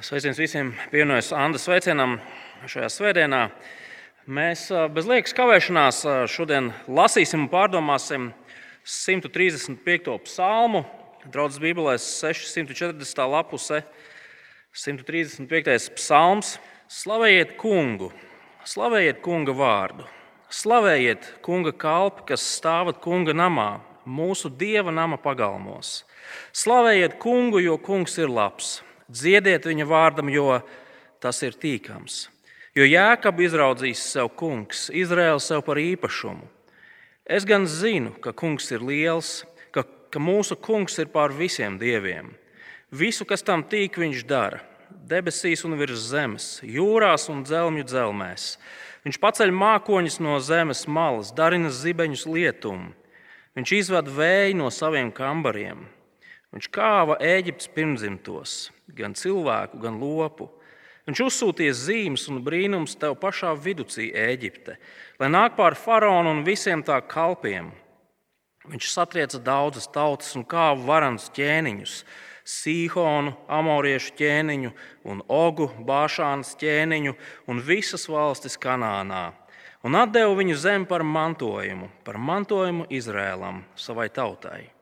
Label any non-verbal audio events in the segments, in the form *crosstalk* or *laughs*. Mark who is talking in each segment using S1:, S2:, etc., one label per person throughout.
S1: Sveiciens visiem pievienojas Andas sveicienam šajā svētdienā. Mēs bez liekas kavēšanās šodien lasīsim un pārdomāsim 135. psalmu. Draudzes Bībelē 640. lapuse, 135. psalms. Slavējiet kungu, slavējiet kunga vārdu, slavējiet kunga kalpi, kas stāvat kunga namā, mūsu dieva nama pagalmos. Slavējiet kungu, jo kungs ir labs dziediet viņa vārdam, jo tas ir tīkams. Jo Jēkab izraudzīs sev kungs, Izraēlu sev par īpašumu. Es gan zinu, ka kungs ir liels, ka, ka mūsu kungs ir pār visiem dieviem. Visu, kas tam tīk, viņš dara. Debesīs un virs zemes, jūrās un dzelmju dzelmēs. Viņš paceļ mākoņus no zemes malas, darina zibeņus lietumu. Viņš izved vēju no saviem kambariem. Viņš kāva Eģiptes pirmzimtos gan cilvēku, gan lopu. Viņš uzsūtīja zīmes un brīnums tev pašā viducī, Eģipte, lai nāk pār faraonu un visiem tā kalpiem. Viņš satrieca daudzas tautas un kāva varans ķēniņus, Sīhonu, Amoriešu ķēniņu un Ogu, Bāšānas ķēniņu un visas valstis Kanānā. Un atdeva viņu zemi par mantojumu, par mantojumu Izrēlam, savai tautai.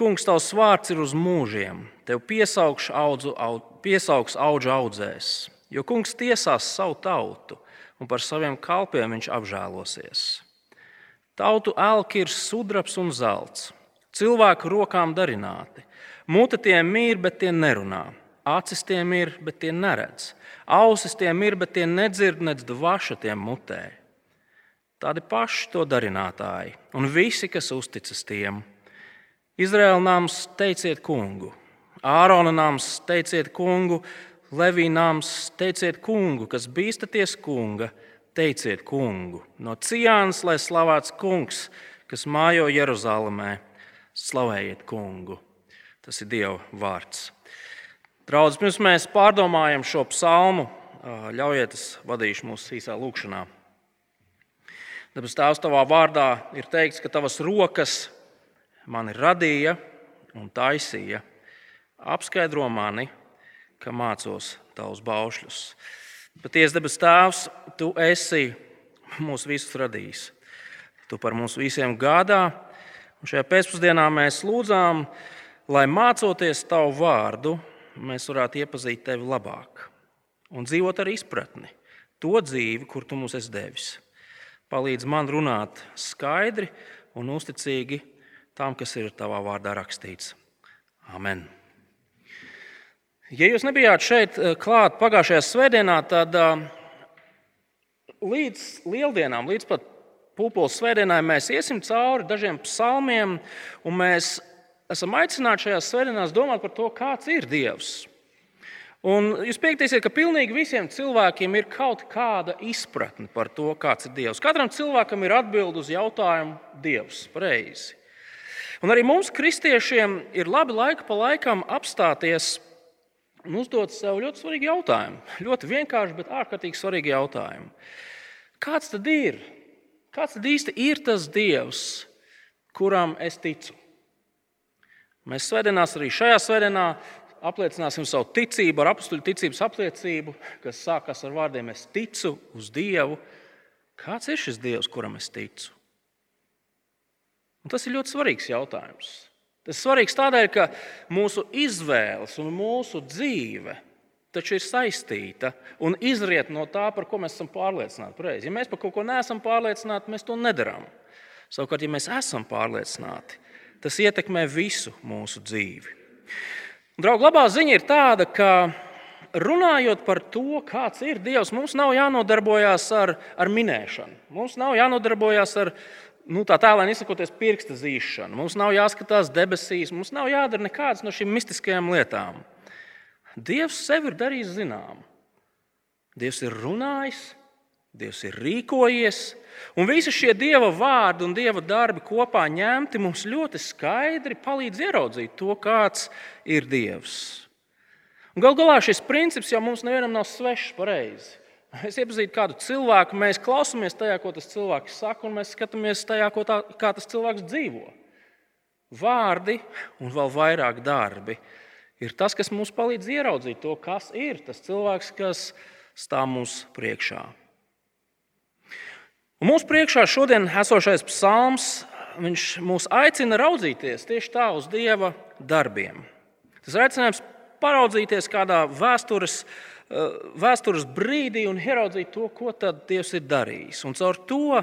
S1: Kungs, tavs vārds ir uz mūžiem, tev piesaugs audzu, aud, piesaugs audžu audzēs, jo kungs tiesās savu tautu, un par saviem kalpiem viņš apžēlosies. Tautu elki ir sudrabs un zelts, cilvēku rokām darināti. Mute tiem ir, bet tie nerunā. Acis tiem ir, bet tie neredz. Ausis tiem ir, bet tie nedzird, nedz dvaša tiem mutē. Tādi paši to darinātāji un visi, kas uzticas tiem. Izraēla nams teiciet kungu, Ārona nams teiciet kungu, Levija nams teiciet kungu, kas bīstaties kunga, teiciet kungu. No Cijānas, lai slavēts kungs, kas mājo Jeruzalemē, slavējiet kungu. Tas ir Dieva vārds. Draudzes, pirms mēs pārdomājam šo psalmu, ļaujiet, es vadīšu mūsu īsā lūkšanā. Dabas Tēvs, tavā vārdā ir teikts, ka tavas rokas mani radīja un taisīja, apskaidro mani, ka mācos tavus baušļus. Patiesi, debes Tēvs, tu esi mūs visus radījis. Tu par mums visiem gādā. Un šajā pēcpusdienā mēs lūdzām, lai mācoties tavu vārdu, mēs varētu iepazīt tevi labāk un dzīvot ar izpratni, to dzīvi, kur tu mums esi devis. Palīdz man runāt skaidri un uzticīgi tam, kas ir tavā vārdā rakstīts. Amen. Ja jūs nebijāt šeit eh, klāt pagājušajā svētdienā, tad eh, līdz lieldienām, līdz pat pūpoles svētdienai, mēs iesim cauri dažiem psalmiem, un mēs esam aicināti šajās svētdienās domāt par to, kāds ir Dievs. Un jūs piekritīsiet, ka pilnīgi visiem cilvēkiem ir kaut kāda izpratne par to, kāds ir Dievs. Katram cilvēkam ir atbild uz jautājumu Dievs. Pareizi. Un arī mums, kristiešiem, ir labi laika pa laikam apstāties un uzdot sev ļoti svarīgu jautājumu. Ļoti vienkārši, bet ārkārtīgi svarīgu jautājumu. Kāds tad ir? Kāds tad īsti ir tas Dievs, kuram es ticu? Mēs svētdienās, arī šajā svētdienā, apliecināsim savu ticību ar apakstuļu ticības apliecību, kas sākas ar vārdiem: Es ticu uz Dievu. Kāds ir šis Dievs, kuram es ticu? Un tas ir ļoti svarīgs jautājums. Tas ir svarīgs tādēļ, ka mūsu izvēles un mūsu dzīve taču ir saistīta un izriet no tā, par ko mēs esam pārliecināti. Pareizi. Ja mēs par kaut ko neesam pārliecināti, mēs to nedarām. Savukārt, ja mēs esam pārliecināti, tas ietekmē visu mūsu dzīvi. Draugi, labā ziņa ir tāda, ka runājot par to, kāds ir Dievs, mums nav jānodarbojas ar, ar minēšanu. Mums nav jānodarbojas ar nu, tā tālāk izsakoties, pirksta zīšana. Mums nav jāskatās debesīs, mums nav jādara nekādas no šīm mistiskajām lietām. Dievs sev ir darījis zinām. Dievs ir runājis, Dievs ir rīkojies, un visi šie Dieva vārdi un Dieva darbi kopā ņemti mums ļoti skaidri palīdz ieraudzīt to, kāds ir Dievs. Galu galā šis princips jau mums nevienam nav svešs pareizi. Mēs iepazīstam kādu cilvēku, mēs klausāmies tajā, ko tas cilvēks saka, un mēs skatāmies tajā, tā, kā tas cilvēks dzīvo. Vārdi un vēl vairāk darbi ir tas, kas mums palīdz ieraudzīt to, kas ir tas cilvēks, kas stāv mums priekšā. Un mūsu priekšā šodien esošais psalms mūs aicina raudzīties tieši tā uz Dieva darbiem. Tas aicinājums paraudzīties kādā vēstures, vēstures brīdī un ieraudzīt to, ko Dievs ir darījis. Un caur to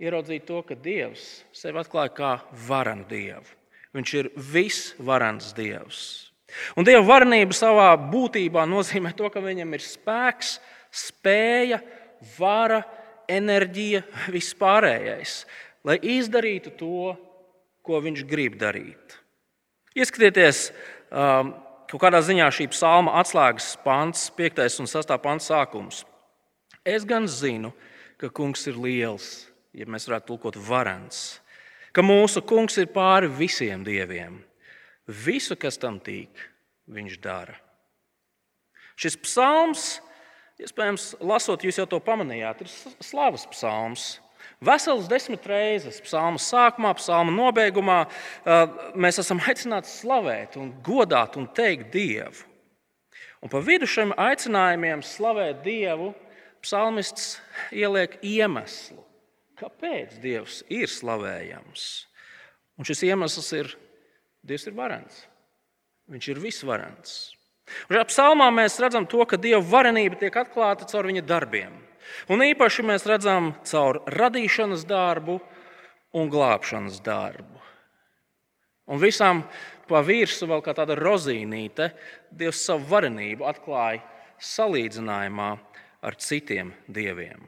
S1: ieraudzīt to, ka Dievs sevi atklāja kā varanu Dievu. Viņš ir visvarans Dievs. Un Dieva varenība savā būtībā nozīmē to, ka viņam ir spēks, spēja, vara, enerģija, vispārējais, lai izdarītu to, ko viņš grib darīt. Ieskatieties, um, kaut kādā ziņā šī psalma atslēgas pants, 5. un 6. pants sākums. Es gan zinu, ka kungs ir liels, ja mēs varētu tulkot varants, ka mūsu kungs ir pāri visiem dieviem. Visu, kas tam tīk, viņš dara. Šis psalms, iespējams, lasot, jūs jau to pamanījāt, ir slavas psalms. Vesels desmit reizes psalma sākumā, psalma nobeigumā mēs esam aicināti slavēt, un godāt un teikt Dievu. Un pa vidu šiem aicinājumiem slavēt Dievu, psalmists ieliek iemeslu, kāpēc Dievs ir slavējams. Un šis iemesls ir Dievs ir varants. Viņš ir visvarants. Un šajā psalmā mēs redzam to, ka Dieva varenība tiek atklāta caur viņa darbiem. Un īpaši mēs redzam caur radīšanas darbu un glābšanas darbu. Un visam pa virsmu vēl kā tāda rozīnīte, Dievs savu varenību atklāja salīdzinājumā ar citiem dieviem.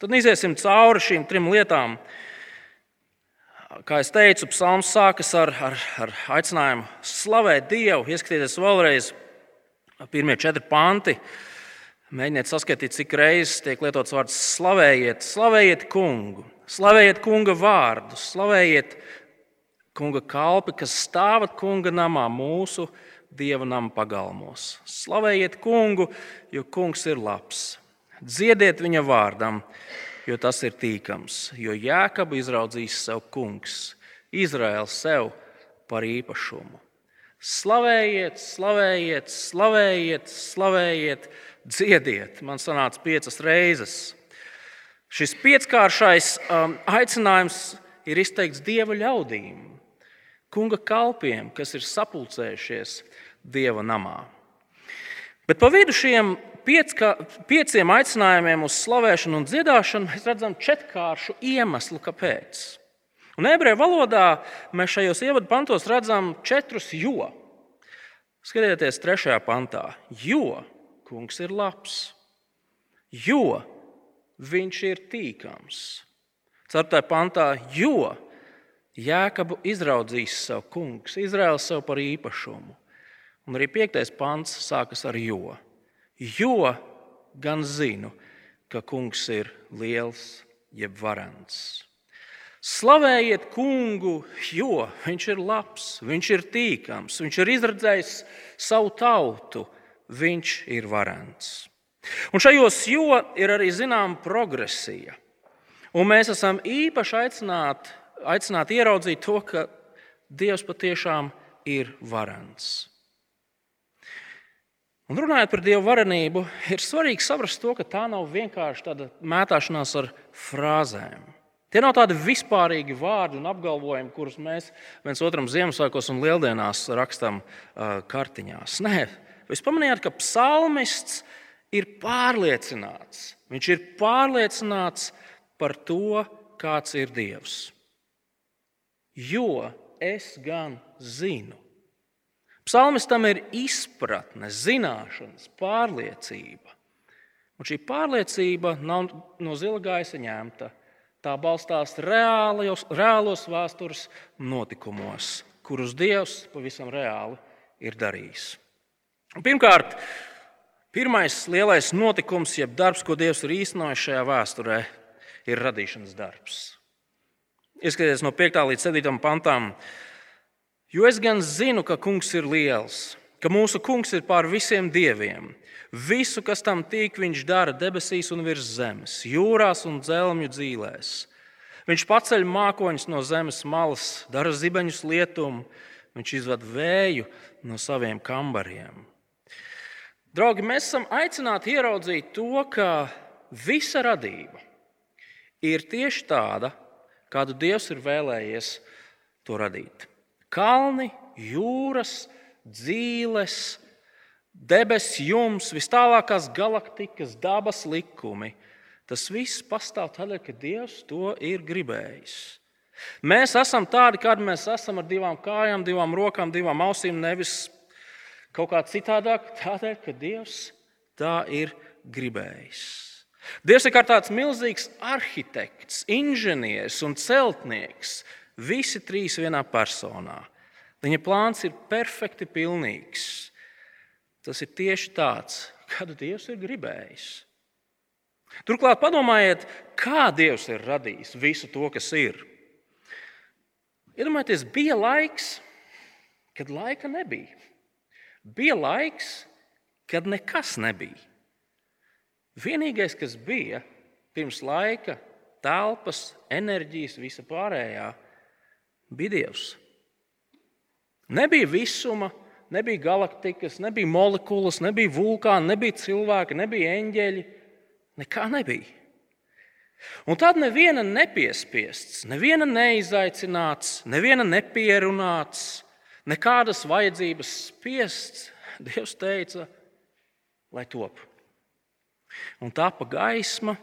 S1: Tad iziesim cauri šīm trim lietām, Kā jau teicu, psalms sākas ar, ar, ar aicinājumu slavēt Dievu. Ieskatieties vēlreiz, pirmie četri panti. Mēģiniet saskatīt, cik reizes tiek lietots vārds slavējiet, slavējiet kungu, slavējiet kunga vārdu, slavējiet kunga kalpi, kas stāvat kunga namā, mūsu dieva nama pagalmos. Slavējiet kungu, jo kungs ir labs. Dziediet viņa vārdam, jo tas ir tīkams. Jo Jēkabu izraudzīs sev kungs, Izraēls sev par īpašumu. Slavējiet, slavējiet, slavējiet, slavējiet, dziediet. Man sanāca piecas reizes. Šis pieckāršais um, aicinājums ir izteikts dieva ļaudīm, kunga kalpiem, kas ir sapulcējušies dieva namā. Bet pa vidu šiem piecka, pieciem aicinājumiem uz slavēšanu un dziedāšanu mēs redzam četrkāršu iemeslu, kāpēc. Un ebreju valodā mēs šajos ievadu pantos redzam četrus jo. Skatieties, trešajā pantā. Jo kungs ir labs, jo viņš ir tīkams. Ceturtajā pantā, jo Jēkabu izraudzīs savu kungs, Izraels sev par īpašumu. Un arī piektais pants sākas ar jo jo gan zinu, ka kungs ir liels, jeb varants. Slavējiet kungu, jo viņš ir labs, viņš ir tīkams, viņš ir izredzējis savu tautu, viņš ir varants. Un šajos jo ir arī zināma progresija. Un mēs esam īpaši aicināti, aicināti ieraudzīt to, ka Dievs patiešām ir varants. Un runājot par dievu varenību, ir svarīgi saprast to, ka tā nav vienkārši tāda mētāšanās ar frāzēm. Tie nav tādi vispārīgi vārdi un apgalvojumi, kurus mēs viens otram Ziemassvētkos un Lieldienās rakstām uh, kartiņās. Nē, jūs pamanījāt, ka psalmists ir pārliecināts. Viņš ir pārliecināts par to, kāds ir Dievs. Jo es gan zinu, Psalmistam ir izpratne, zināšanas, pārliecība. Un šī pārliecība nav no zila gaisa ņemta. Tā balstās reālos, reālos vēstures notikumos, kurus Dievs pavisam reāli ir darījis. Pirmkārt, pirmais lielais notikums, jeb darbs, ko Dievs ir īstenojis šajā vēsturē, ir radīšanas darbs. Ieskatieties no 5. līdz 7. pantām. Jo es gan zinu, ka kungs ir liels, ka mūsu kungs ir pār visiem dieviem. Visu, kas tam tīk, viņš dara debesīs un virs zemes, jūrās un dzelmju dzīvēs. Viņš paceļ mākoņus no zemes malas, dara zibeņus lietumu, Viņš izved vēju no saviem kambariem. Draugi, mēs esam aicināti ieraudzīt to, ka visa radība ir tieši tāda, kādu Dievs ir vēlējies to radīt. Kalni, jūras, dzīves, debesis, jums, vis tālākās galaktikas, dabas likumi. Tas viss pastāv tādēļ, ka Dievs to ir gribējis. Mēs esam tādi, kādi mēs esam, ar divām kājām, divām rokām, divām ausīm, nevis kaut kā citādāk, tādēļ, ka Dievs tā ir gribējis. Dievs ir kā tāds milzīgs arhitekts, inženieris un celtnieks, visi trīs vienā personā. Viņa plāns ir perfekti pilnīgs. Tas ir tieši tāds, kādu Dievs ir gribējis. Turklāt padomājiet, kā Dievs ir radījis visu to, kas ir. Iedomājieties, bija laiks, kad laika nebija. Bija laiks, kad nekas nebija. Vienīgais, kas bija pirms laika, telpas, enerģijas, visa pārējā, bija Dievs. Nebija visuma, nebija galaktikas, nebija molekulas, nebija vulkāni, nebija cilvēki, nebija eņģeļi. Nekā nebija. Un tad neviena nepiespiests, neviena neizaicināts, neviena nepierunāts, nekādas vajadzības spiests, Dievs teica, lai top. Un tāpa gaisma,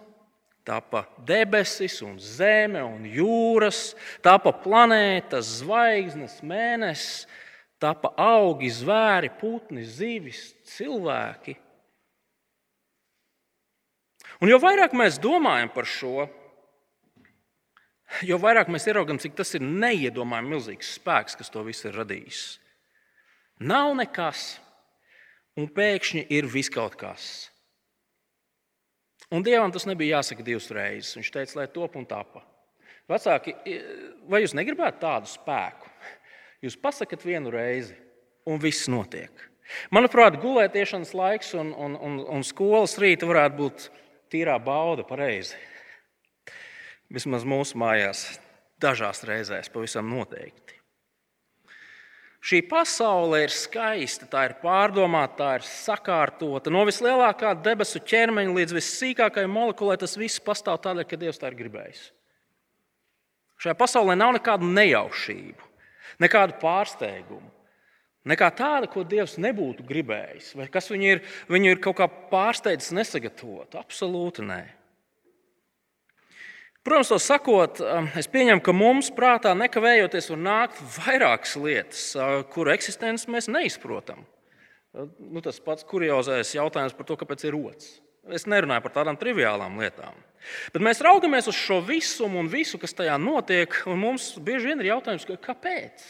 S1: tāpa debesis, un zeme un jūras, tāpa planētas, zvaigznes, mēnesis, tāpa augi, zvēri, putni, zivis, cilvēki. Un jo vairāk mēs domājam par šo, jo vairāk mēs ieraugām, cik tas ir neiedomājami milzīgs spēks, kas to visu ir radījis. Nav nekas, un pēkšņi ir viskaut kas. Un Dievam tas nebija jāsaka divas reizes. Viņš teica, lai top un tapa. Vecāki, vai jūs negribētu tādu spēku? Jūs pasakat vienu reizi, un viss notiek. Manuprāt, gulētiešanas laiks un, un, un, un skolas rīta varētu būt tīrā bauda pareizi. Vismaz mūsu mājās, dažās reizēs, pavisam noteikti. Šī pasaule ir skaista, tā ir pārdomāta, tā ir sakārtota. No vislielākā debesu ķermeņa līdz vissīkākajai molekulai tas viss pastāv tādēļ, ka Dievs tā ir gribējis. Šajā pasaulē nav nekādu nejaušību, nekādu pārsteigumu. Nekā tāda, ko Dievs nebūtu gribējis, vai kas viņu ir, viņu ir kaut kā pārsteidzis, nesagatavot. Absolūti nē. Protams, to sakot, um, es pieņemu, ka mums prātā nekavējoties var nākt vairākas lietas, uh, kuru eksistenci mēs neizprotam. Uh, nu, tas pats kuriozais jautājums par to, kāpēc ir rots. Es nerunāju par tādām triviālām lietām. Bet mēs raugamies uz šo visumu un visu, kas tajā notiek, un mums bieži vien ir jautājums, kāpēc?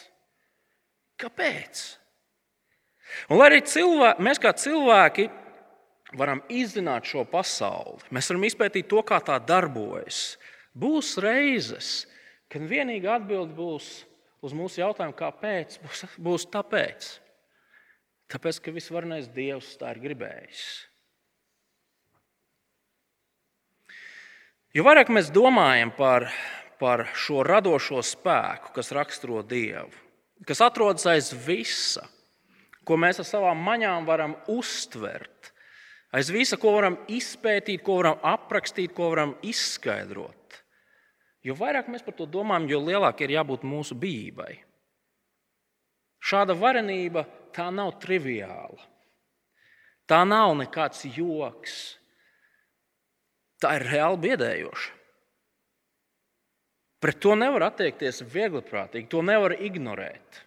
S1: Kāpēc? Un lai arī cilvēki, mēs kā cilvēki varam izzināt šo pasauli, mēs varam izpētīt to, kā tā darbojas, Būs reizes, kad vienīgā atbilde būs uz mūsu jautājumu, kāpēc, būs, būs tāpēc. Tāpēc, ka visvarenais Dievs tā ir gribējis. Jo vairāk mēs domājam par, par šo radošo spēku, kas raksturo Dievu, kas atrodas aiz visa, ko mēs ar savām maņām varam uztvert, aiz visa, ko varam izpētīt, ko varam aprakstīt, ko varam izskaidrot. Jo vairāk mēs par to domājam, jo lielāka ir jābūt mūsu bijībai. Šāda varenība tā nav triviāla. Tā nav nekāds joks. Tā ir reāli biedējoša. Pret to nevar attiekties viegliprātīgi, to nevar ignorēt.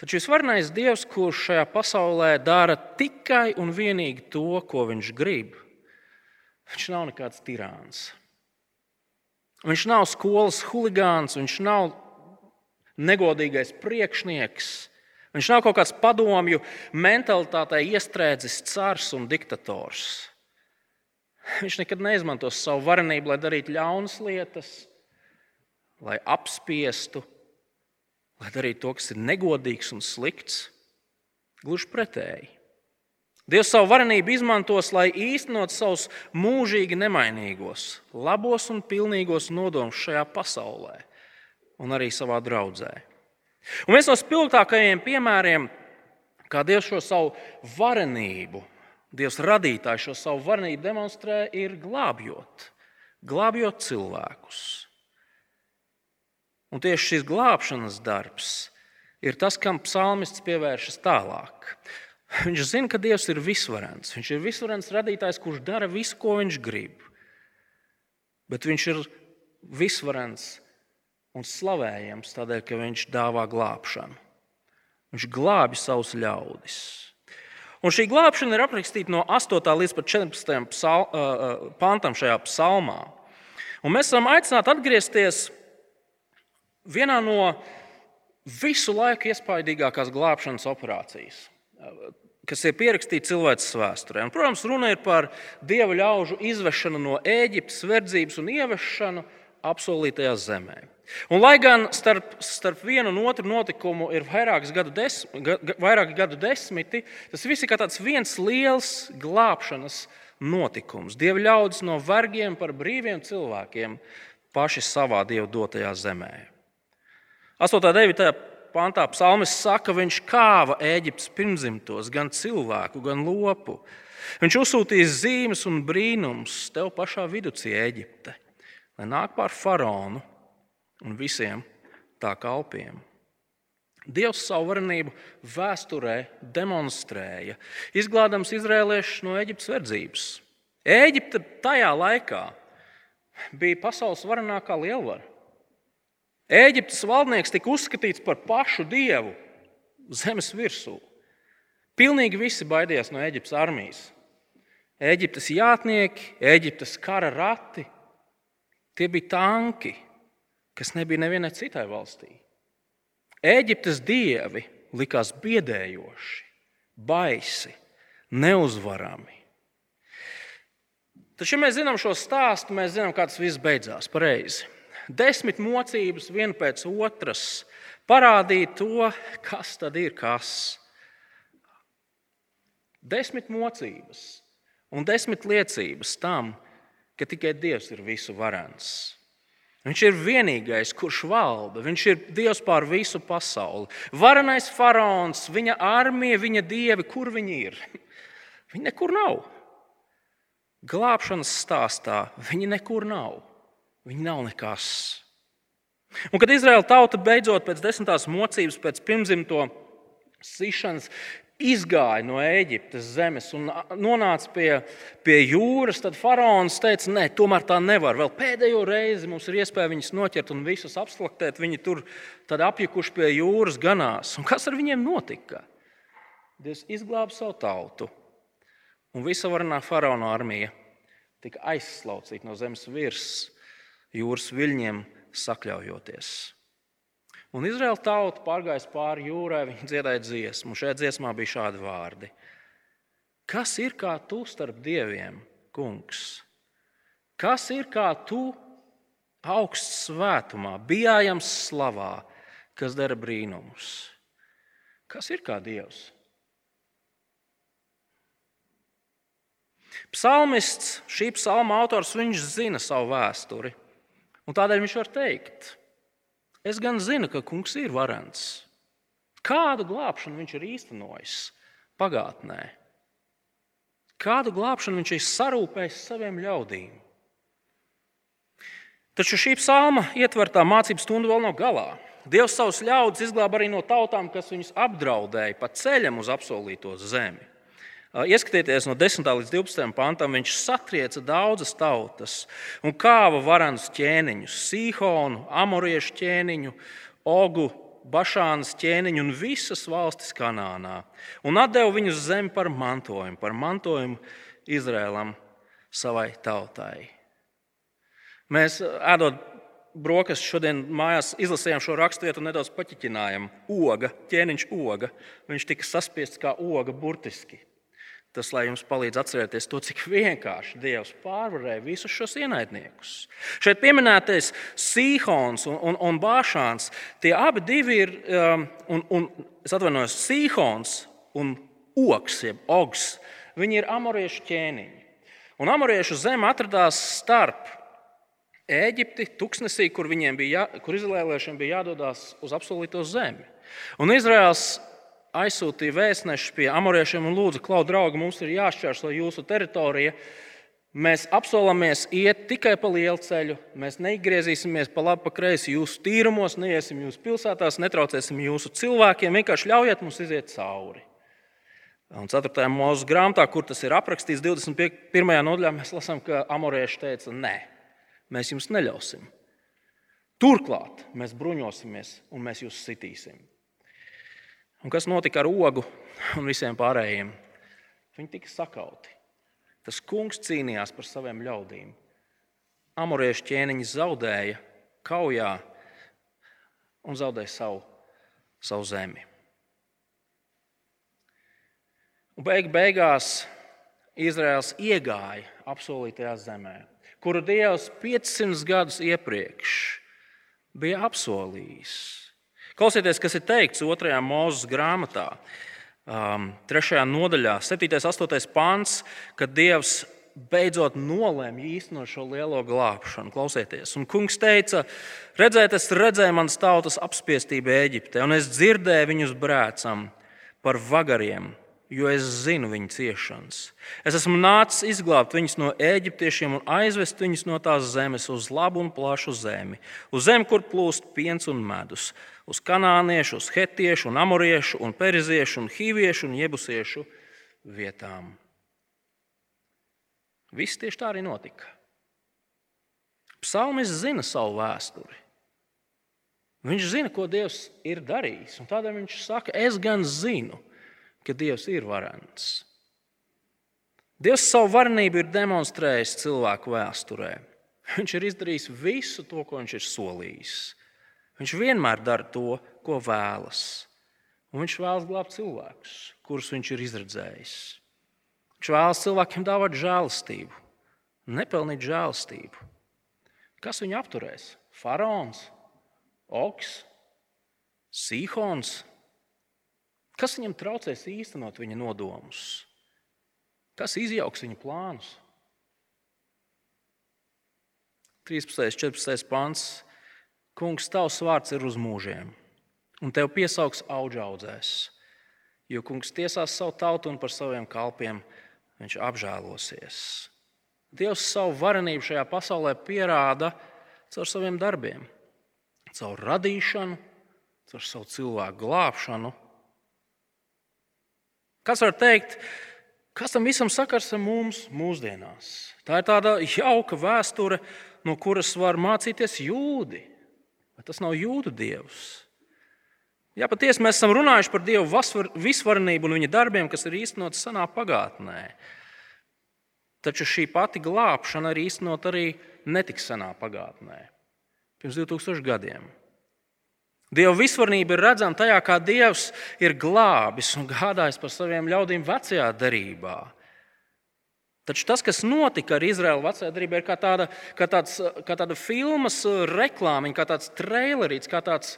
S1: Taču visvarenais Dievs, kurš šajā pasaulē dara tikai un vienīgi to, ko viņš grib, Viņš nav nekāds tirāns. Viņš nav skolas huligāns, viņš nav negodīgais priekšnieks. Viņš nav kaut kāds padomju mentalitātei iestrēdzis cars un diktators. Viņš nekad neizmantos savu varenību, lai darītu ļaunas lietas, lai apspiestu, lai darītu to, kas ir negodīgs un slikts. Gluži pretēji. Dievs savu varenību izmantos, lai īstenot savus mūžīgi nemainīgos, labos un pilnīgos nodomus šajā pasaulē. un arī savā draudzē. Un viens no spilgtākajiem piemēriem, kā Dievs šo savu varenību, Dievs radītājs šo savu varenību demonstrē, ir glābjot, glābjot cilvēkus. Un tieši šis glābšanas darbs ir tas, kam psalmists pievēršas tālāk. Viņš zina, ka Dievs ir visvarens. Viņš ir visvarens radītājs, kurš dara visu, ko viņš grib. Bet viņš ir visvarens un slavējams tādēļ, ka viņš dāvā glābšanu. Viņš glābi savus ļaudis. Un šī glābšana ir aprakstīta no 8. līdz 14. Psal, uh, pantam šajā psalmā. Un mēs esam aicināti atgriezties vienā no visu laiku iespaidīgākās glābšanas operācijas, kas ir pierakstīta cilvēces vēsturē. Un, protams, runa ir par dieva ļaužu izvešanu no Ēģiptes, verdzības un ievešanu apsolītajā zemē. Un, lai gan starp, starp vienu un otru notikumu ir gadu, desmi, vairāki gadu desmiti, tas viss ir kā viens liels glābšanas notikums. Dieva ļaudis no vergiem par brīviem cilvēkiem paši savā dievu dotajā zemē. 8. un 9. Pantā psalmis saka, ka viņš kāva Eģiptes pirmzimtos, gan cilvēku, gan lopu. Viņš uzsūtīs zīmes un brīnums tev pašā vidū, Eģipte, lai nāk pār faraonu un visiem tā kalpiem. Dievs savu varenību vēsturē demonstrēja, izglābdams izrēliešus no Eģiptes verdzības. Eģipte tajā laikā bija pasaules varenākā lielvara. Eģiptes valdnieks tika uzskatīts par pašu dievu zemes virsū. Pilnīgi visi baidījās no Eģiptes armijas. Eģiptes jātnieki, Eģiptes kara rati, tie bija tanki, kas nebija nevienai citai valstī. Eģiptes dievi likās biedējoši, baisi, neuzvarami. Taču, ja mēs zinām šo stāstu, mēs zinām, kā tas viss beidzās pareizi desmit mocības viena pēc otras parādīja to, kas tad ir kas. Desmit mocības un desmit liecības tam, ka tikai Dievs ir visu varants. Viņš ir vienīgais, kurš valda. Viņš ir Dievs pār visu pasauli. Varenais faraons, viņa armija, viņa dievi, kur viņi ir? Viņi nekur nav. Glābšanas stāstā viņi nekur nav. Viņi nav nekas. Un, kad Izraēla tauta beidzot pēc desmitās mocības, pēc pirmzimto sišanas, izgāja no Eģiptes zemes un nonāca pie, pie jūras, tad faraons teica, nē, tomēr tā nevar. Vēl pēdējo reizi mums ir iespēja viņus noķert un visus apslaktēt. Viņi tur apjukuši pie jūras ganās. Un kas ar viņiem notika? Dievs izglāba savu tautu, un visa varenā faraona armija tika aizslaucīta no zemes virsmas jūras viļņiem sakļaujoties. Un Izraēla tauta pārgājis pāri jūrai, viņa dziedāja dziesmu. Šajā dziesmā bija šādi vārdi: Kas ir kā tu starp dieviem, kungs? Kas ir kā tu augsts svētumā, bijājams slavā, kas dara brīnumus? Kas ir kā dievs? Psalmists, šī psalma autors, viņš zina savu vēsturi. Un tādēļ viņš var teikt, es gan zinu, ka kungs ir varants. Kādu glābšanu viņš ir īstenojis pagātnē? Kādu glābšanu viņš ir sarūpējis saviem ļaudīm? Taču šī psalma ietvertā mācības stunda vēl nav galā. Dievs savus ļaudis izglāba arī no tautām, kas viņus apdraudēja pa ceļam uz apsolīto zemi. Ieskatieties no 10. līdz 12. pantam, viņš satrieca daudzas tautas un kāva varanus ķēniņus, Sīhonu, Amoriešu ķēniņu, Ogu, Bašānas ķēniņu un visas valstis Kanānā. Un deva viņus zem par mantojumu, par mantojumu Izrēlam, savai tautai. Mēs ēdot brokastis šodien mājās izlasījām šo raksturvietu un nedaudz paķiķinājām. Oga, ķēniņš oga. Viņš tika saspiests kā oga burtiski. Tas, lai jums palīdz atcerēties to, cik vienkārši Dievs pārvarēja visus šos ienaidniekus. Šeit pieminētais Sīhons un, un, un Bāšāns, tie abi ir, um, un, un es atvainojos, Sīhons un Oks, jeb Ogs, viņi ir amoriešu ķēniņi. Un amoriešu zeme atradās starp Ēģipti, tuksnesī, kur, bija, jā, kur izrēliešiem bija jādodas uz apsolīto zemi. Un Izraels aizsūtīja vēstnešus pie amoriešiem un lūdza, klau, draugi, mums ir jāšķērso jūsu teritorija. Mēs apsolamies iet tikai pa lielu ceļu. Mēs negriezīsimies pa labi, pa kreisi jūsu tīrumos, neiesim jūsu pilsētās, netraucēsim jūsu cilvēkiem. Vienkārši ļaujiet mums iziet cauri. Un 4. mūža grāmatā, kur tas ir aprakstīts, 21. nodaļā, mēs lasām, ka amorieši teica, nē, mēs jums neļausim. Turklāt mēs bruņosimies un mēs jūs sitīsim. Un kas notika ar ogu un visiem pārējiem? Viņi tika sakauti. Tas kungs cīnījās par saviem ļaudīm. Amoriešu ķēniņi zaudēja kaujā un zaudēja savu, savu zemi. Un beig beigās Izraels iegāja apsolītajā zemē, kuru Dievs 500 gadus iepriekš bija apsolījis. Klausieties, kas ir teikts 2. mūža grāmatā, 3. Um, nodaļā, 7. un 8. pāns, kad Dievs beidzot nolēma īstenot šo lielo glābšanu. Klausieties, un kungs teica, redzēt, es redzēju manas tautas apspiestību Eģiptē, un es dzirdēju viņus brēcam par vagariem jo es zinu viņu ciešanas. Es esmu nācis izglābt viņus no eģiptiešiem un aizvest viņus no tās zemes uz labu un plašu zemi, uz zemi, kur plūst piens un medus, uz kanāniešu, uz hetiešu, un amoriešu, un periziešu, un hīviešu un jebusiešu vietām. Viss tieši tā arī notika. Psalmis zina savu vēsturi. Viņš zina, ko Dievs ir darījis. Tādēļ viņš saka, es gan zinu, ka Dievs ir varants. Dievs savu varenību ir demonstrējis cilvēku vēsturē. Viņš ir izdarījis visu to, ko viņš ir solījis. Viņš vienmēr dara to, ko vēlas. Un viņš vēlas glābt cilvēkus, kurus viņš ir izredzējis. Viņš vēlas cilvēkiem dāvāt žēlastību, nepelnīt žēlastību. Kas viņu apturēs? Faraons, Oks, Sīhons, Kas viņam traucēs īstenot viņa nodomus? Kas izjauks viņa plānus? 13. un 14. pāns. Kungs, tavs vārds ir uz mūžiem, un tev piesaugs audzēs. Jo kungs tiesās savu tautu un par saviem kalpiem viņš apžēlosies. Dievs savu varenību šajā pasaulē pierāda caur saviem darbiem, caur radīšanu, caur savu cilvēku glābšanu Kas var teikt, kas tam visam sakars ar mums mūsdienās? Tā ir tāda jauka vēsture, no kuras var mācīties jūdi. Bet tas nav jūdu dievs. Jā, patiesi mēs esam runājuši par Dievu visvarenību un viņa darbiem, kas ir īstenot senā pagātnē. Taču šī pati glābšana ir īstenot arī netik senā pagātnē, pirms 2000 gadiem. Dieva visvarnība ir redzama tajā, kā Dievs ir glābis un gādājis par saviem ļaudīm vecajā darbā. Taču tas, kas notika ar Izraēlu vecajā darbā, ir kā tāda, kā, tāds, kā tāda filmas reklāmiņa, kā tāds trailerīts, kā tāds,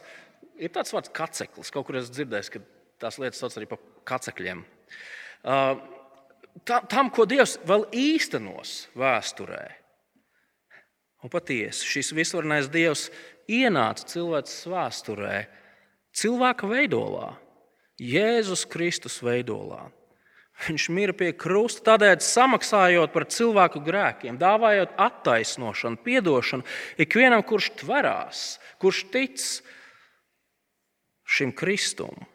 S1: ir tāds vārds kaceklis. Kaut kur es dzirdēju, ka tās lietas sauc arī par kacekļiem. Uh, tam, ko Dievs vēl īstenos vēsturē. Un patiesi šis visvarenais Dievs ienāca cilvēks vēsturē, cilvēka veidolā, Jēzus Kristus veidolā. Viņš mira pie krusta, tādēļ samaksājot par cilvēku grēkiem, dāvājot attaisnošanu, atdošanu ikvienam, kurš tverās, kurš tic šim Kristum.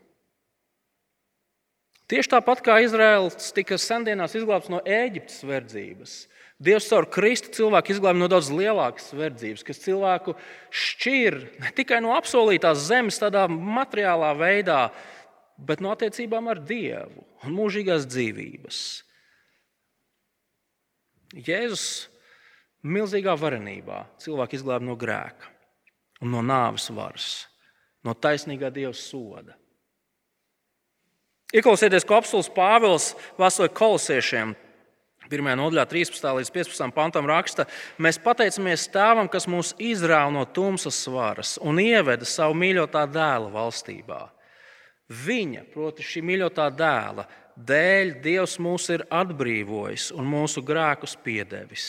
S1: Tieši tāpat kā Izraels tika sendienās izglābts no Ēģiptes verdzības, Dievs caur Kristu cilvēku izglābj no daudz lielākas verdzības, kas cilvēku šķir ne tikai no apsolītās zemes, tādā materiālā veidā, bet no attiecībām ar Dievu un mūžīgās dzīvības. Jēzus milzīgā varenībā cilvēku izglābj no grēka un no nāves varas, no taisnīgā Dieva soda. Ieklausieties, ko apelsīns Pāvils vēsturē kolosiešiem 1. nodaļā, 13. līdz 15. pantam raksta, mēs pateicamies Tēvam, kas mūs izrāva no tumsas svaras un ieveda savu mīļotā dēla valstībā. Viņa, proti, šī mīļotā dēla dēļ, Dievs mūs ir atbrīvojis un mūsu grēkus piedevis.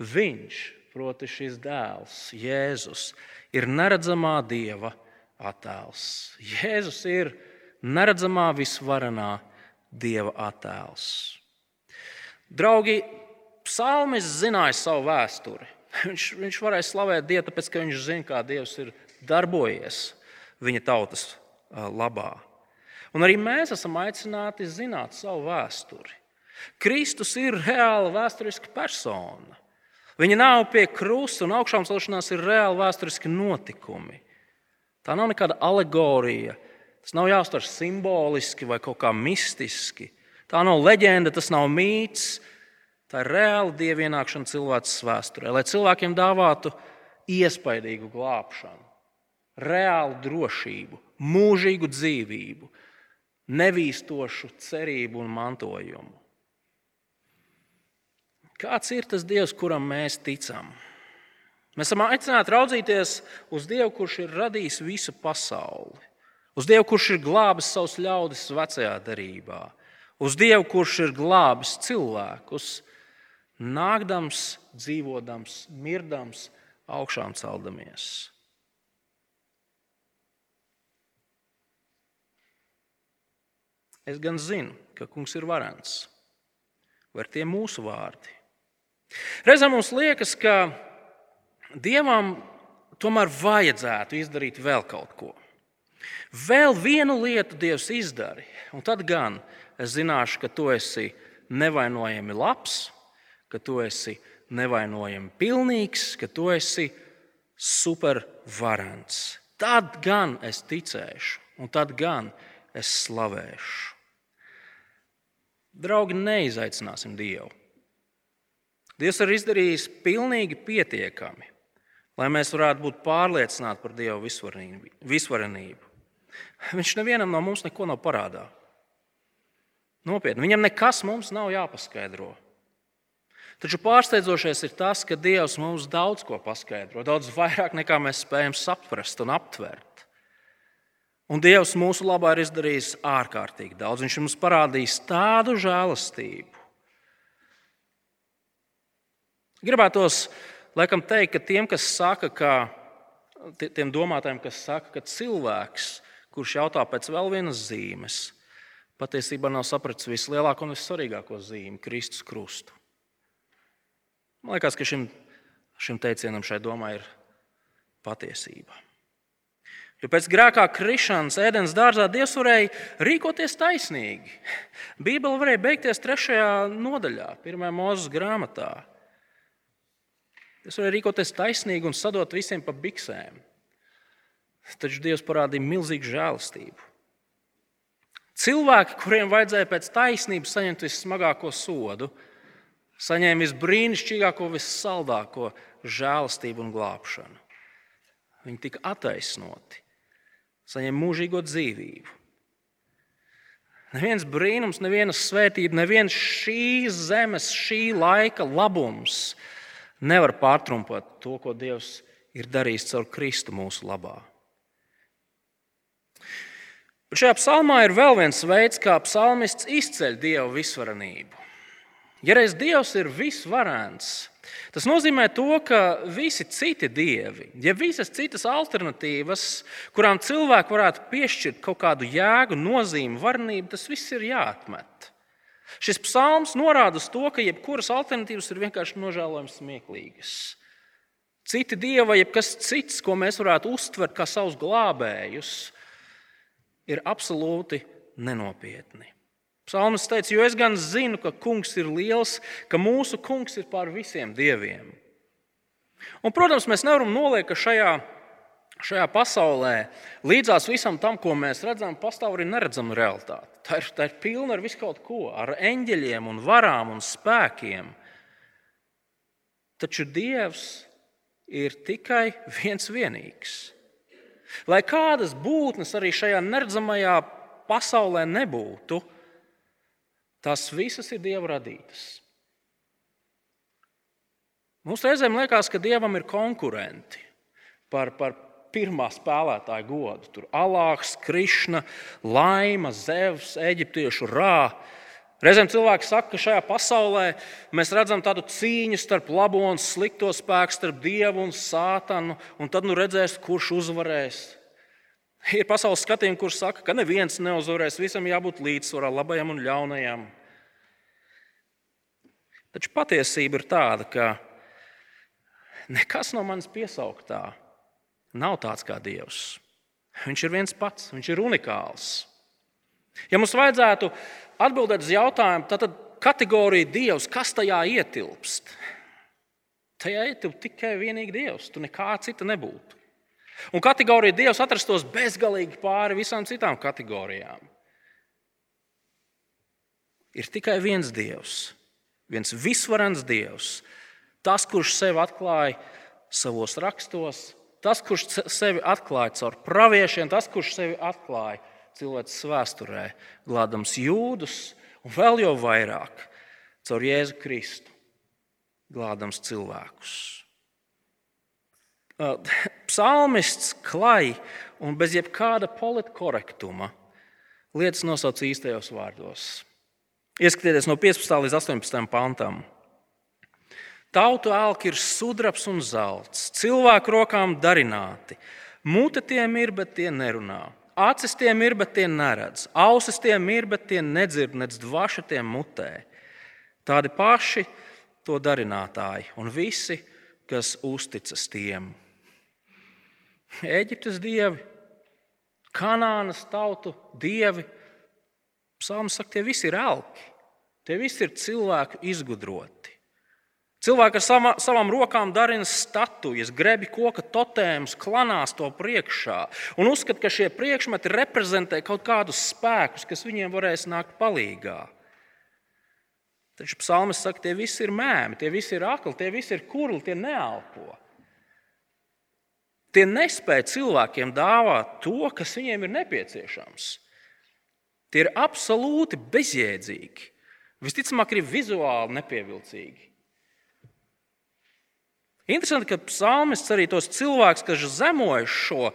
S1: Viņš, proti, šis dēls, Jēzus, ir neredzamā dieva attēls. Jēzus ir neredzamā, visvarenā dieva attēls. Draugi, psalmis zināja savu vēsturi. Viņš, viņš varēja slavēt Dievu, tāpēc ka viņš zina, kā Dievs ir darbojies viņa tautas labā. Un arī mēs esam aicināti zināt savu vēsturi. Kristus ir reāla vēsturiska persona. Viņa nav pie krusta un augšām celšanās ir reāli vēsturiski notikumi. Tā nav nekāda alegorija. Tas nav jāuztver simboliski vai kaut kā mistiski. Tā nav leģenda, tas nav mīts. Tā ir reāla dievienākšana cilvēces vēsturē, lai cilvēkiem dāvātu iespaidīgu glābšanu, reālu drošību, mūžīgu dzīvību, nevīstošu cerību un mantojumu. Kāds ir tas Dievs, kuram mēs ticam? Mēs esam aicināti raudzīties uz Dievu, kurš ir radījis visu pasauli, uz Dievu, kurš ir glābis savus ļaudis vecajā darbā, uz Dievu, kurš ir glābis cilvēkus, nākdams, dzīvodams, mirdams, augšām celdamies. Es gan zinu, ka kungs ir varants, vai tie mūsu vārdi. Reizēm mums liekas, ka Dievam tomēr vajadzētu izdarīt vēl kaut ko. Vēl vienu lietu Dievs izdara, un tad gan es zināšu, ka tu esi nevainojami labs, ka tu esi nevainojami pilnīgs, ka tu esi supervarants. Tad gan es ticēšu, un tad gan es slavēšu. Draugi, neizaicināsim Dievu. Dievs ir izdarījis pilnīgi pietiekami, lai mēs varētu būt pārliecināti par Dieva visvarenību. Viņš nevienam no mums neko nav parādā. Nopietni, viņam nekas mums nav jāpaskaidro. Taču pārsteidzošais ir tas, ka Dievs mums daudz ko paskaidro, daudz vairāk nekā mēs spējam saprast un aptvert. Un Dievs mūsu labā ir izdarījis ārkārtīgi daudz. Viņš mums parādījis tādu žēlastību, Gribētos laikam teikt, ka tiem, kas saka, ka tiem domātājiem, kas saka, ka cilvēks, kurš jautā pēc vēl vienas zīmes, patiesībā nav sapratis vislielāko un vissvarīgāko zīmi - Kristus krustu. Man liekas, ka šim, šim teicienam, šai domai ir patiesība. Jo pēc grēkā krišanas ēdienas dārzā Dievs varēja rīkoties taisnīgi. Bībele varēja beigties trešajā nodaļā, pirmajā mūzes grāmatā. Es varēju rīkoties taisnīgi un sadot visiem pa biksēm. Taču Dievs parādīja milzīgu žēlastību. Cilvēki, kuriem vajadzēja pēc taisnības saņemt vissmagāko sodu, saņēma visbrīnišķīgāko, vissaldāko žēlastību un glābšanu. Viņi tika attaisnoti, saņēma mūžīgo dzīvību. Neviens brīnums, neviena svētība, neviens šīs zemes, šī laika labums nevar pārtrumpot to, ko Dievs ir darījis caur Kristu mūsu labā. Bet šajā psalmā ir vēl viens veids, kā psalmists izceļ Dieva visvarenību. Ja reiz Dievs ir visvarants, tas nozīmē to, ka visi citi dievi, ja visas citas alternatīvas, kurām cilvēki varētu piešķirt kaut kādu jēgu, nozīmi, varenību, tas viss ir jāatmet. Šis psalms norāda uz to, ka jebkuras alternatīvas ir vienkārši nožēlojami smieklīgas. Citi dievi vai kas cits, ko mēs varētu uztvert kā savus glābējus, ir absolūti nenopietni. Psalms teica, jo es gan zinu, ka kungs ir liels, ka mūsu kungs ir pār visiem dieviem. Un, protams, mēs nevaram noliekt, ka šajā šajā pasaulē, līdzās visam tam, ko mēs redzam, pastāv arī neredzama realitāte. Tā ir, tā ir pilna ar visu kaut ko, ar eņģeļiem, un varām un spēkiem. Taču Dievs ir tikai viens vienīgs. Lai kādas būtnes arī šajā neredzamajā pasaulē nebūtu, tās visas ir Dieva radītas. Mums reizēm liekas, ka Dievam ir konkurenti par, par pirmā spēlētāja godu. Tur Alāks, Krišna, Laima, Zevs, Eģiptiešu rā. Reizēm cilvēki saka, ka šajā pasaulē mēs redzam tādu cīņu starp labo un slikto spēku, starp dievu un sātanu, un tad nu redzēs, kurš uzvarēs. Ir pasaules skatījumi, kurš saka, ka neviens neuzvarēs, visam jābūt līdzsvarā, labajam un ļaunajam. Taču patiesība ir tāda, ka nekas no manis piesauktā nav tāds kā Dievs. Viņš ir viens pats, viņš ir unikāls. Ja mums vajadzētu atbildēt uz jautājumu, tad kategorija Dievs, kas tajā ietilpst? Tajā ietilpst tikai vienīgi Dievs, tu nekā cita nebūtu. Un kategorija Dievs atrastos bezgalīgi pāri visām citām kategorijām. Ir tikai viens Dievs, viens visvarens Dievs, tas, kurš sevi atklāja savos rakstos, tas, kurš sevi atklāja caur praviešiem, tas, kurš sevi atklāja cilvēces vēsturē, glādams jūdus un vēl jau vairāk caur Jēzu Kristu, glādams cilvēkus. Psalmists klaj un bez jebkāda politkorektuma lietas nosauc īstajos vārdos. Ieskatieties no 15. līdz 18. pantam. Tautu elki ir sudrabs un zelts, cilvēku rokām darināti. Mute tiem ir, bet tie nerunā. Acis tiem ir, bet tie neredz. Ausis tiem ir, bet tie nedzird, nedz dvaša tiem mutē. Tādi paši to darinātāji un visi, kas uzticas tiem. Eģiptes dievi, Kanānas tautu dievi. Psalms saka, tie visi ir elki. Tie visi ir cilvēku izgudroti. Cilvēki ar sama, savām rokām darina statujas, grebi koka totēmus, klanās to priekšā un uzskata, ka šie priekšmeti reprezentē kaut kādus spēkus, kas viņiem varēs nākt palīdzīgā. Taču psalmis saka, tie visi ir mēmi, tie visi ir akli, tie visi ir kurli, tie neelpo. Tie nespēja cilvēkiem dāvāt to, kas viņiem ir nepieciešams. Tie ir absolūti bezjēdzīgi. Visticamāk, arī vizuāli nepievilcīgi. Interesanti, ka psalmists arī tos cilvēkus, kas zemoja šo,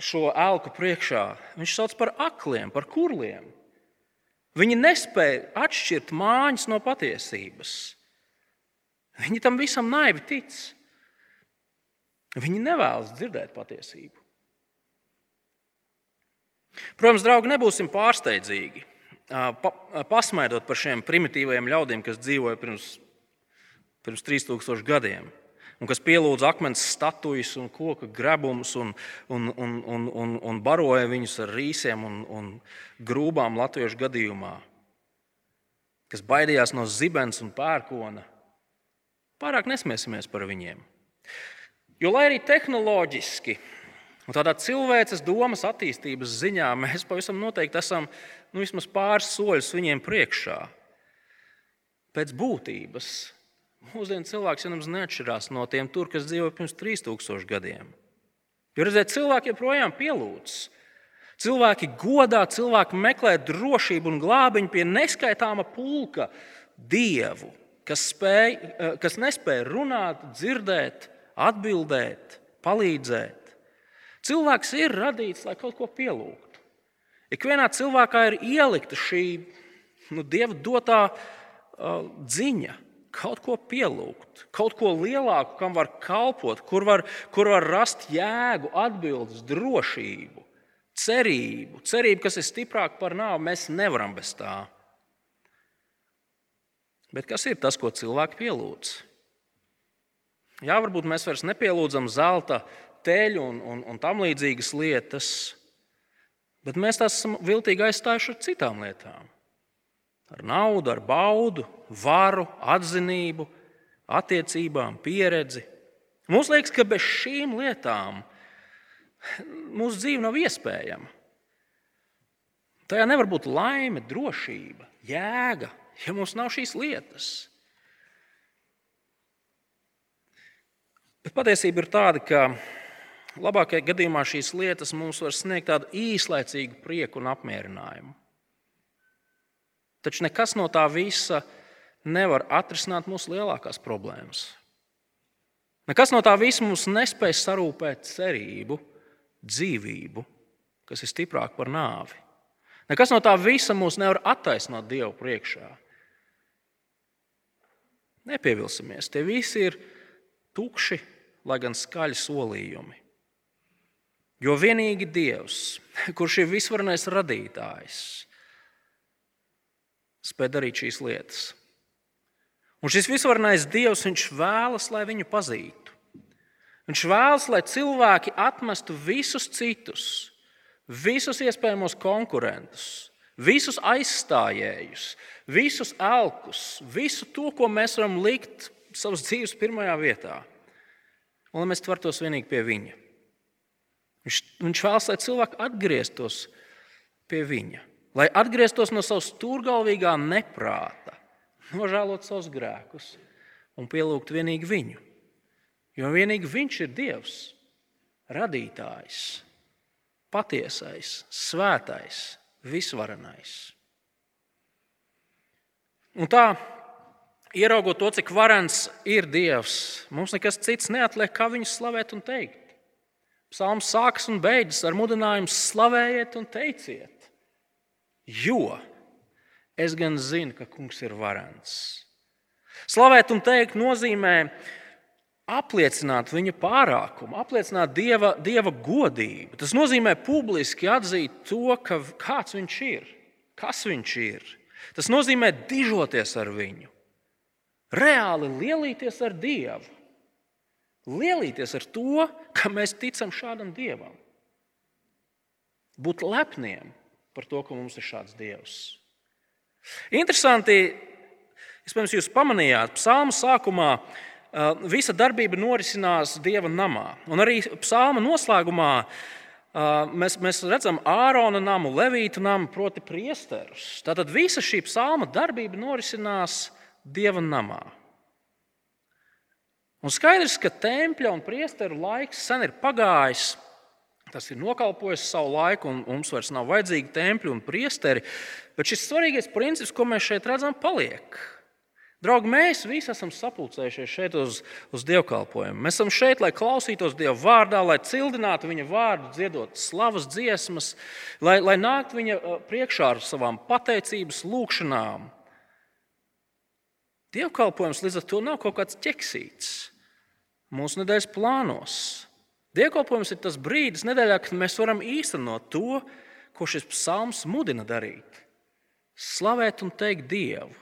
S1: šo elku priekšā, viņš sauc par akliem, par kurliem. Viņi nespēja atšķirt mājas no patiesības. Viņi tam visam naivi tic. Viņi nevēlas dzirdēt patiesību. Protams, draugi, nebūsim pārsteidzīgi. Pa, pasmaidot par šiem primitīvajiem ļaudīm, kas dzīvoja pirms, pirms 3000 gadiem un kas pielūdza akmens statujas un koku grebumus un, un, un, un, un, un baroja viņus ar rīsiem un, un grūbām latviešu gadījumā, kas baidījās no zibens un pērkona. Pārāk nesmiesimies par viņiem. Jo, lai arī tehnoloģiski un tādā cilvēces domas attīstības ziņā *laughs* mēs pavisam noteikti esam nu, vismaz pāris soļus viņiem priekšā, pēc būtības Mūsdienu cilvēks jau neatšķirās no tiem, tur, kas dzīvoja pirms 3000 gadiem. Jo redzēt, cilvēki joprojām pielūdz. Cilvēki godā, cilvēki meklē drošību un glābiņu pie neskaitāma pulka dievu, kas, spēj, eh, kas nespēja runāt, dzirdēt, atbildēt, palīdzēt. Cilvēks ir radīts, lai kaut ko pielūgtu. Ikvienā cilvēkā ir ielikta šī nu, dieva dotā uh, dziņa kaut ko pielūgt, kaut ko lielāku, kam var kalpot, kur var, kur var rast jēgu, atbildes, drošību, cerību. Cerību, kas ir stiprāka par nāvi, mēs nevaram bez tā. Bet kas ir tas, ko cilvēki pielūdz? Jā, varbūt mēs vairs nepielūdzam zelta, teļu un, un, un tam līdzīgas lietas, bet mēs tās esam viltīgi aizstājuši ar citām lietām ar naudu, ar baudu, varu, atzinību, attiecībām, pieredzi. Mums liekas, ka bez šīm lietām mūsu dzīve nav iespējama. Tajā nevar būt laime, drošība, jēga, ja mums nav šīs lietas. Bet patiesība ir tāda, ka labākajā gadījumā šīs lietas mums var sniegt tādu īslaicīgu prieku un apmierinājumu. Taču nekas no tā visa nevar atrisināt mūsu lielākās problēmas. Nekas no tā visa mums nespēj sarūpēt cerību, dzīvību, kas ir stiprāka par nāvi. Nekas no tā visa mūs nevar attaisnot Dievu priekšā. Nepievilsimies, tie visi ir tukši, lai gan skaļi solījumi. Jo vienīgi Dievs, kurš ir visvarenais radītājs, spēj darīt šīs lietas. Un šis visvarenais Dievs, viņš vēlas, lai viņu pazītu. Viņš vēlas, lai cilvēki atmestu visus citus, visus iespējamos konkurentus, visus aizstājējus, visus elkus, visu to, ko mēs varam likt savas dzīves pirmajā vietā, un lai mēs tvertos vienīgi pie viņa. Viņš, viņš vēlas, lai cilvēki atgrieztos pie viņa, lai atgrieztos no savas stūrgalvīgā neprāta, nožēlot savus grēkus un pielūgt vienīgi viņu. Jo vienīgi viņš ir Dievs, radītājs, patiesais, svētais, visvarenais. Un tā, ieraugot to, cik varens ir Dievs, mums nekas cits neatliek, kā viņu slavēt un teikt. Psalms sākas un beidzas ar mudinājumu slavējiet un teiciet, jo es gan zinu, ka kungs ir varens. Slavēt un teikt nozīmē apliecināt viņa pārākumu, apliecināt dieva, dieva godību. Tas nozīmē publiski atzīt to, ka, kāds viņš ir, kas viņš ir. Tas nozīmē dižoties ar viņu, reāli lielīties ar Dievu. Lielīties ar to, ka mēs ticam šādam Dievam. Būt lepniem par to, ka mums ir šāds Dievs. Interesanti, iespējams, jūs pamanījāt, psalma sākumā visa darbība norisinās Dieva namā. Un arī psalma noslēgumā mēs, mēs redzam Ārona namu, Levītu namu, proti, priesterus. Tātad visa šī psalma darbība norisinās Dieva namā. Un skaidrs, ka tempļa un priesteru laiks sen ir pagājis. Tas ir nokalpojis savu laiku, un mums vairs nav vajadzīgi tempļi un priesteri. Bet šis svarīgais princips, ko mēs šeit redzam, paliek. Draugi, mēs visi esam sapulcējušies šeit uz, uz dievkalpojumu. Mēs esam šeit, lai klausītos Dieva vārdā, lai cildinātu viņa vārdu, dziedot slavas dziesmas, lai, lai nāktu viņa priekšā ar savām pateicības lūgšanām. Dievkalpojums līdz ar to nav kaut kāds ķeksīts mūsu nedēļas plānos. Dievkalpojums ir tas brīdis nedēļā, kad mēs varam īstenot to, ko šis psalms mudina darīt. Slavēt un teikt Dievu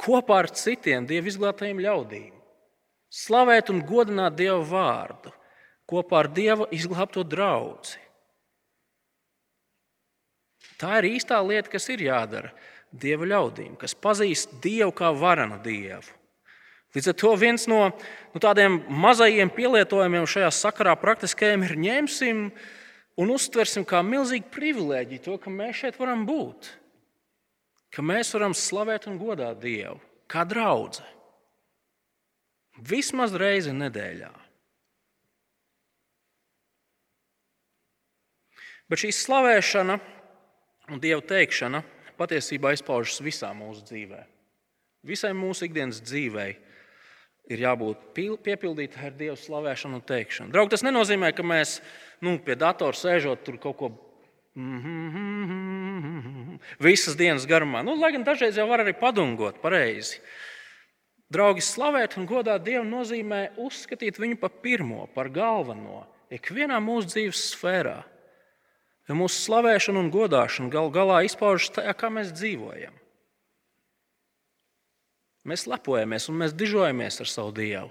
S1: kopā ar citiem Dieva izglābtajiem ļaudīm. Slavēt un godināt Dieva vārdu kopā ar Dieva izglābto draugu. Tā ir īstā lieta, kas ir jādara Dieva ļaudīm, kas pazīst Dievu kā varanu Dievu. Līdz ar to viens no, no tādiem mazajiem pielietojumiem šajā sakarā praktiskajiem ir ņemsim un uztversim kā milzīgu privilēģiju to, ka mēs šeit varam būt ka mēs varam slavēt un godāt Dievu kā draugu. Vismaz reizi nedēļā. Bet šī slavēšana un Dieva teikšana patiesībā izpaužas visā mūsu dzīvē. Visai mūsu ikdienas dzīvei ir jābūt piepildītai ar Dieva slavēšanu un teikšanu. Draugi, tas nenozīmē, ka mēs nu, pie datora sēžot tur kaut ko Visas dienas garumā. Nu, lai gan dažreiz jau var arī padungot pareizi. Draugi, slavēt un godāt Dievu nozīmē uzskatīt viņu par pirmo, par galveno, ikvienā mūsu dzīves sfērā. Jo mūsu slavēšana un godāšana gal galā izpaužas tajā, kā mēs dzīvojam. Mēs lepojamies un mēs dižojamies ar savu Dievu.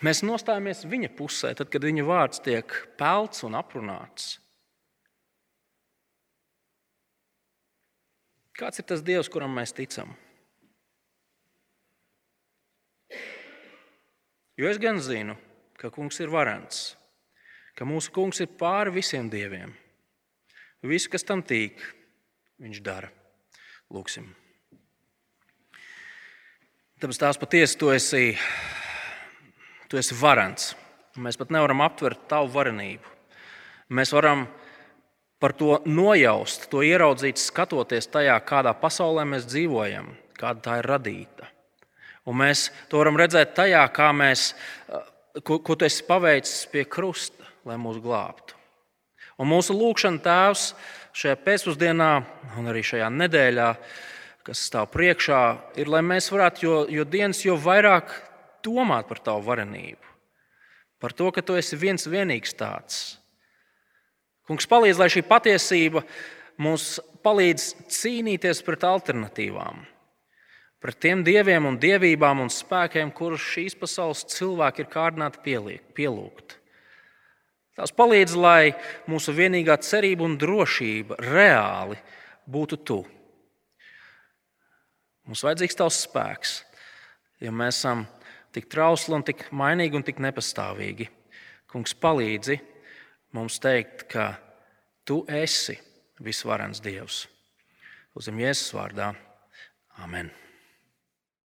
S1: Mēs nostājamies viņa pusē, tad, kad viņa vārds tiek pelts un aprunāts. Kāds ir tas Dievs, kuram mēs ticam? Jo es gan zinu, ka Kungs ir varants, ka mūsu Kungs ir pāri visiem dieviem. Visu, kas tam tīk, Viņš dara. Lūksim. Tāpēc tās patiesi tu esi, tu esi varants. Mēs pat nevaram aptvert tavu varenību. Mēs varam par to nojaust, to ieraudzīt, skatoties tajā, kādā pasaulē mēs dzīvojam, kāda tā ir radīta. Un mēs to varam redzēt tajā, kā mēs, ko, ko tu esi paveicis pie krusta, lai mūs glābtu. Un mūsu lūgšana, Tēvs, šajā pēcpusdienā un arī šajā nedēļā kas stāv priekšā, ir, lai mēs varētu jo, jo dienas jo vairāk domāt par tavu varenību, par to, ka tu esi viens vienīgs tāds. Kungs palīdz, lai šī patiesība mums palīdz cīnīties pret alternatīvām, pret tiem dieviem un dievībām un spēkiem, kurus šīs pasaules cilvēki ir kārdināti pielūgt. Tās palīdz, lai mūsu vienīgā cerība un drošība reāli būtu tu. Mums vajadzīgs tavs spēks, ja mēs esam tik trausli un tik mainīgi un tik nepastāvīgi. Kungs palīdzi mums teikt, ka tu esi visvarens Dievs. Uz Jēzus vārdā. Amen.